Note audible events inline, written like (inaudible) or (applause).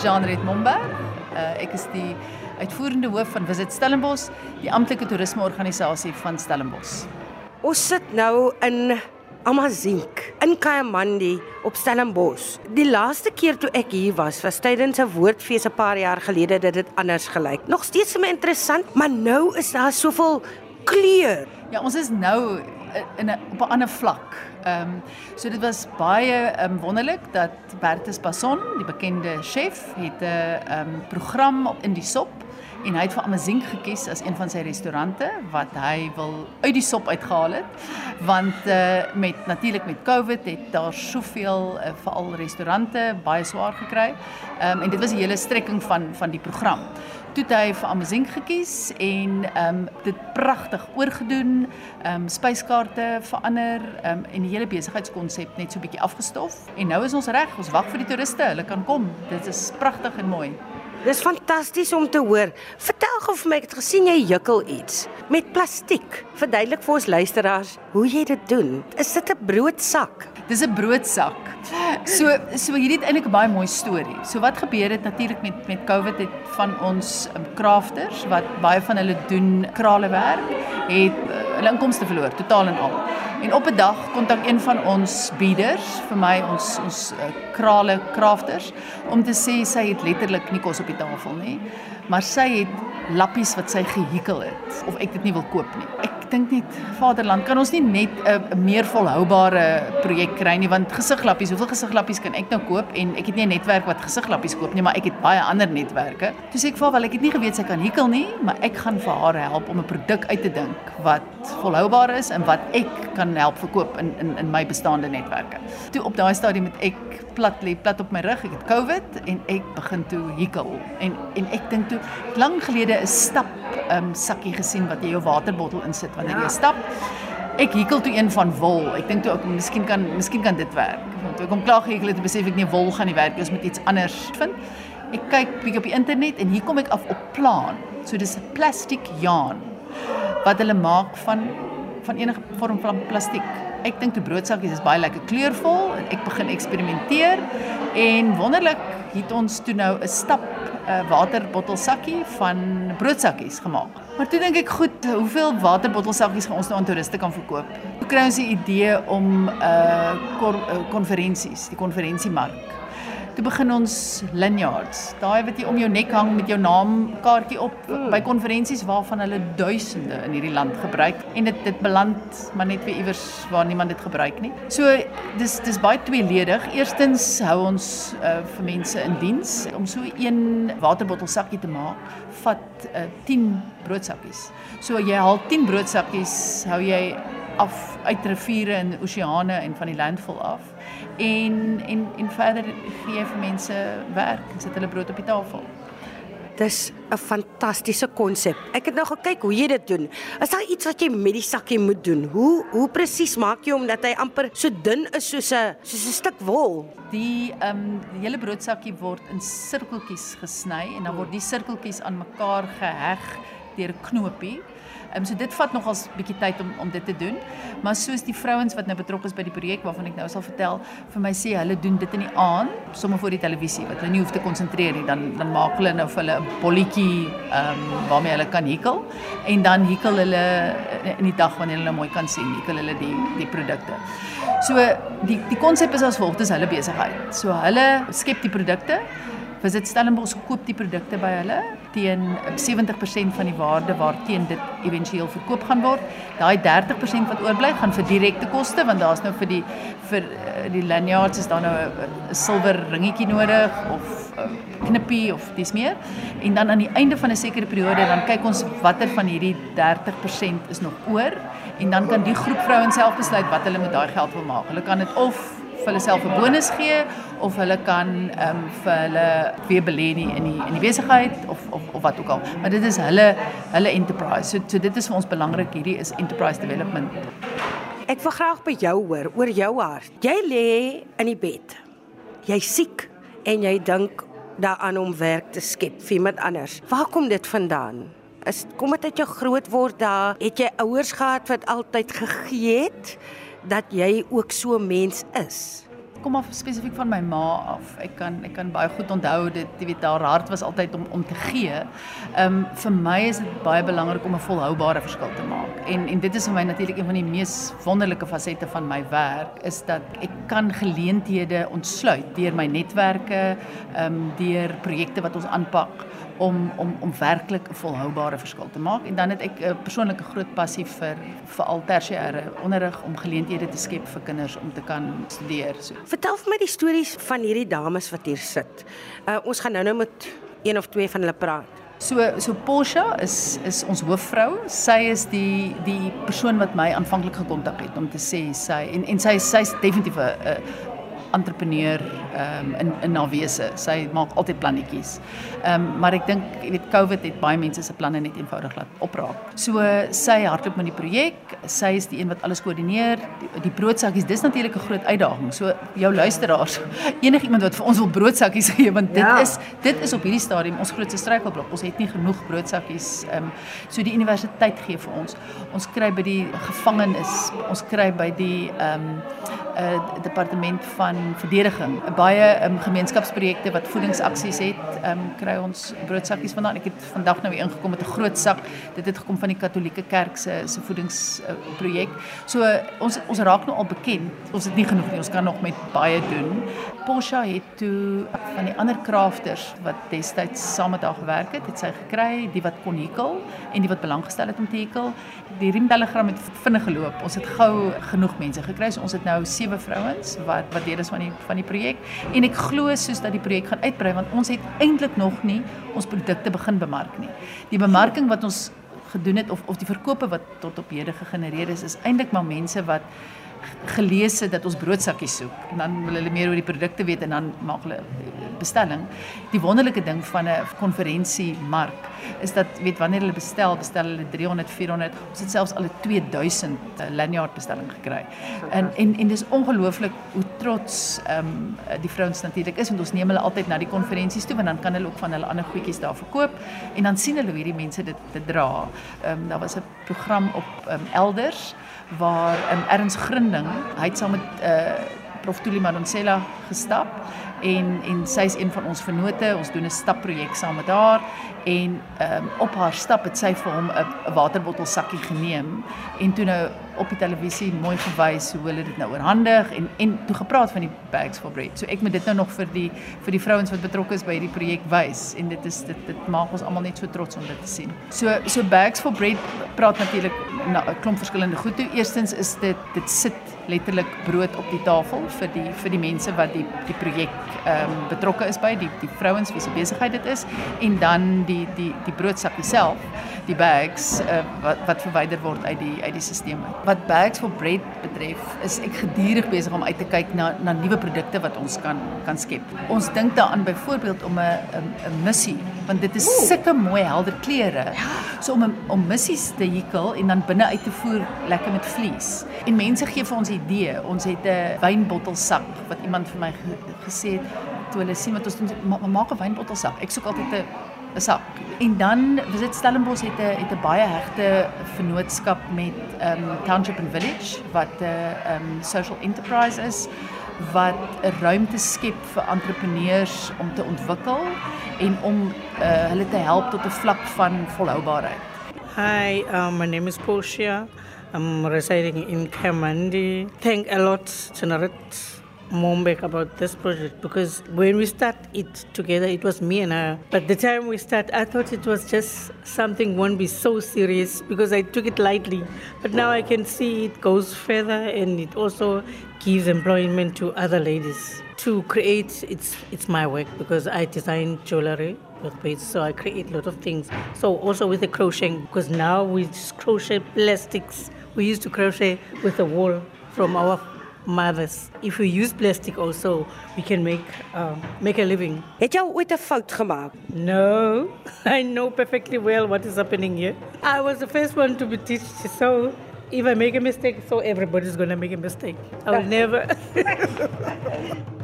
is Jean-Red Momberg. Uh, ek is die uitvoerende hoof van Visit Stellenbosch, die amptelike toerismeorganisasie van Stellenbosch. Ons sit nou in Amazink in Kayamandi op Stellenbosch. Die laaste keer toe ek hier was, was tydens 'n woordfees 'n paar jaar gelede dat dit anders gelyk. Nog steeds vir my interessant, maar nou is daar soveel kleur. Ja, ons is nou in 'n op 'n ander vlak. Ehm um, so dit was baie um, wonderlik dat Bertus Passon, die bekende chef, het 'n um, program op in die sop en hy het vir Amazing gekies as een van sy restaurante wat hy wil uit die sop uitgehaal het want uh, met natuurlik met Covid het daar soveel uh, veral restaurante baie swaar gekry. Ehm um, en dit was die hele strekking van van die program toe hy vir Amazing gekies en ehm um, dit pragtig oorgedoen, ehm um, spyskaarte verander um, en die hele besigheidskonsep net so bietjie afgestof en nou is ons reg, ons wag vir die toeriste, hulle kan kom. Dit is pragtig en mooi. Dis fantasties om te hoor. Vertel gou vir my, ek het gesien jy jukkel iets met plastiek. Verduidelik vir ons luisteraars hoe jy dit doen. Is dit 'n broodsak? Dis 'n broodsak. So so hierdie het eintlik 'n baie mooi storie. So wat gebeur het natuurlik met met COVID het van ons um, crafters wat baie van hulle doen kralewerk, het uh, hulle inkomste verloor totaal en al. En op 'n dag kontak een van ons bieders vir my ons ons uh, krale crafters om te sê sy het letterlik nie kos op die tafel nie, maar sy het lappies wat sy gehikel het of ek dit nie wil koop nie. Ek dink net Vaderland kan ons nie net 'n meer volhoubare projek kry nie want gesigglappies, hoeveel gesigglappies kan ek nou koop en ek het nie 'n netwerk wat gesigglappies koop nie, maar ek het baie ander netwerke. Toe sê ek vir haar wel ek het nie geweet sy kan hikel nie, maar ek gaan vir haar help om 'n produk uit te dink wat volhoubaar is en wat ek kan help verkoop in in in my bestaande netwerke. Toe op daai stadium het ek plat lê plat op my rug, ek het COVID en ek begin toe hikel en en ek dink toe lank gelede 'n stap um, sakkie gesien wat jy jou waterbottel insit wanneer jy stap. Ek hikel toe een van wol. Ek dink toe ook miskien kan miskien kan dit werk. Want toe ek hom klaar gehikel het, besef ek nie wol gaan nie werk. Ons moet iets anders vind. Ek kyk bietjie op die internet en hier kom ek af op plaan. So dis 'n plastiek yarn wat hulle maak van van enige vorm van plastiek. Ek dink toe broodsakkies is baie lekker kleurvol en ek begin eksperimenteer en wonderlik het ons toe nou 'n stap 'n waterbottelsakkie van broodsakkies gemaak. Maar toe dink ek, goed, hoeveel waterbottelsakkies gaan ons nou aan toeriste kan verkoop? Toe kry ons die idee om 'n uh, konferensies, die konferensiemark Toe begin ons lanyards. Daai wat jy om jou nek hang met jou naam kaartjie op mm. by konferensies waarvan hulle duisende in hierdie land gebruik en dit dit beland maar net weer iewers waar niemand dit gebruik nie. So dis dis baie tweeledig. Eerstens hou ons uh, vir mense in diens om so een waterbottelsakkie te maak vat uh, 10 broodsakkies. So jy haal 10 broodsakkies, hou jy af uit riviere en oseane en van die landvol af en en en verder gee jy vir mense werk en sit hulle brood op die tafel. Dis 'n fantastiese konsep. Ek het nou gekyk hoe jy dit doen. Is daar iets wat jy met die sakkie moet doen? Hoe hoe presies maak jy hom dat hy amper so dun is soos 'n soos 'n stuk wol? Die ehm um, die hele broodsakkie word in sirkeltjies gesny en dan word die sirkeltjies aan mekaar geheg deur knopie. Um, so dit vat nogals bietjie tyd om om dit te doen. Maar soos die vrouens wat nou betrokke is by die projek waarvan ek nou sal vertel, vir my sê hulle doen dit in die aand, sommer voor die televisie wat hulle nie hoef te konsentreer nie, dan dan maak hulle nou vir hulle 'n bolletjie ehm waarmee hulle kan hikel en dan hikel hulle in die dag wanneer hulle mooi kan sien, hikel hulle die die produkte. So die die konsep is as volg, dis hulle besigheid. So hulle skep die produkte Visit Stellenbosch koop die produkte by hulle teen 70% van die waarde waarteen dit éventueel verkoop gaan word. Daai 30% wat oorbly gaan vir direkte koste want daar's nou vir die vir eh, die lanyards is daar nou 'n silwer ringetjie nodig of eh, knippie of dis meer. En dan aan die einde van 'n sekere periode dan kyk ons watter van hierdie 30% is nog oor en dan kan die groep vrouens self besluit wat hulle met daai geld wil maak. Hulle kan dit of hulle self 'n bonus gee of hulle kan ehm um, vir hulle weer belê in die in die besigheid of of of wat ook al. Maar dit is hulle hulle enterprise. So, so dit is vir ons belangrik hierdie is enterprise development. Ek wil graag by jou hoor oor jou hart. Jy lê in die bed. Jy siek en jy dink daaraan om werk te skep vir iemand anders. Waar kom dit vandaan? Is kom dit uit jou groot word daar? Het jy ouers gehad wat altyd gegee het? Dat jy ook so mens is. kom af spesifiek van my ma af. Ek kan ek kan baie goed onthou dit, jy weet haar hart was altyd om om te gee. Ehm um, vir my is dit baie belangrik om 'n volhoubare verskil te maak. En en dit is vir my natuurlik een van die mees wonderlike fasette van my werk is dat ek kan geleenthede ontsluit deur my netwerke, ehm um, deur projekte wat ons aanpak om om om werklik 'n volhoubare verskil te maak en dan het ek 'n persoonlike groot passie vir vir al tersiêre onderrig om geleenthede te skep vir kinders om te kan studeer. So. Vertel vir my die stories van hierdie dames wat hier sit. Uh, ons gaan nou-nou met een of twee van hulle praat. So so Portia is is ons hoofvrou. Sy is die die persoon wat my aanvanklik gekontak het om te sê sy en en sy sy's definitief 'n entrepreneur um, in in haar wese. Sy maak altyd plannetjies. Ehm um, maar ek dink jy weet COVID het baie mense se planne net eenvoudig laat opraak. So sy hardloop met die projek. Sy is die een wat alles koördineer. Die, die broodsakkies, dis natuurlik 'n groot uitdaging. So jou luisteraars, (laughs) enigiemand wat vir ons wil broodsakkies gee want dit ja. is dit is op hierdie stadium ons grootste struikelblok. Ons het nie genoeg broodsakkies. Ehm um, so die universiteit gee vir ons. Ons kry by die gevangenes, ons kry by die ehm um, uh, departement van verdediging baie um, gemeenskapsprojekte wat voedingsaksies het, um, kry ons broodsakkies vandaan. Ek het vandag nou weer ingekom met 'n groot sak. Dit het gekom van die Katolieke Kerk se se voedingsprojek. Uh, so ons ons raak nou al bekend. Ons het nie genoeg nie. Ons kan nog met baie doen. Porsche het toe van die ander krafters wat destyds saam met haar gewerk het, het sy gekry, die wat kon hekel en die wat belang gestel het om te hekel. Die riemtelegram het vinnig geloop. Ons het gou genoeg mense gekry. So ons het nou vrouens wat wat deel is van die van die projek en ek glo soos dat die projek gaan uitbrei want ons het eintlik nog nie ons produkte begin bemark nie. Die bemarking wat ons gedoen het of of die verkope wat tot op hede gegenereer is is eintlik maar mense wat gelees dat ons broodsakkies soek en dan wil hulle meer oor die produkte weet en dan maak hulle bestelling. Die wonderlike ding van 'n konferensie mark is dat weet wanneer hulle bestel, bestel hulle 300, 400, ons het selfs al 'n 2000 lanyard bestelling gekry. En en en dis ongelooflik hoe trots ehm um, die vrouens natuurlik is want ons neem hulle altyd na die konferensies toe want dan kan hulle ook van hulle ander goedjies daar verkoop en dan sien hulle hoe hierdie mense dit te dra. Ehm um, daar was 'n program op um, elders waar 'n um, Erns Grinding, hy het saam met uh, Prof Tuli Madonsela gestap en en sy's een van ons vennote. Ons doen 'n stapprojek saam met haar en ehm um, op haar stap het sy vir hom 'n waterbottel sakkie geneem en toe nou op die televisie mooi gewys hoe hulle dit nou oorhandig en en toe gepraat van die bags for bread. So ek moet dit nou nog vir die vir die vrouens wat betrokke is by hierdie projek wys en dit is dit dit maak ons almal net so trots om dit te sien. So so bags for bread praat natuurlik 'n klomp verskillende goed toe. Eerstens is dit dit sit letterlik brood op die tafel vir die vir die mense wat die die projek ehm um, betrokke is by die die vrouens wie se besigheid dit is. En dan die die die broodsakkie self die bags uh, wat wat verwyder word uit die uit die stelsel. Wat bags for bread betref, is ek gedurig besig om uit te kyk na na nuwe produkte wat ons kan kan skep. Ons dink daaraan byvoorbeeld om 'n 'n missie, want dit is sulke mooi helder kleure. Ja. So om om missies te hekel en dan binne uit te voer lekker met vlies. En mense gee vir ons idee. Ons het 'n wynbottelsak wat iemand vir my ge, gesê het toe hulle sien wat ons doen, ma, maak 'n wynbottelsak. Ek soek altyd 'n sak. En dan was dit Stellenbosch het 'n het 'n baie hegte vennootskap met um Township and Village wat 'n um social enterprise is wat 'n ruimte skep vir entrepreneurs om te ontwikkel en om uh, hulle te help tot 'n vlak van volhoubaarheid. Hi, um, my name is Portia. I'm residing in Kamandi. Thank a lot, Generate Mombek about this project because when we start it together, it was me and her. But the time we start, I thought it was just something won't be so serious because I took it lightly. But now I can see it goes further and it also gives employment to other ladies. To create, it's it's my work because I design jewelry with beads, so I create a lot of things. So also with the crocheting because now we just crochet plastics. We used to crochet with the wool from our mothers. If we use plastic also, we can make uh, make a living. Het jy ooit 'n fout gemaak? No, (laughs) I know perfectly well what is happening here. I was the first one to be teach, so if I make a mistake, so everybody's going to make a mistake. I will never (laughs)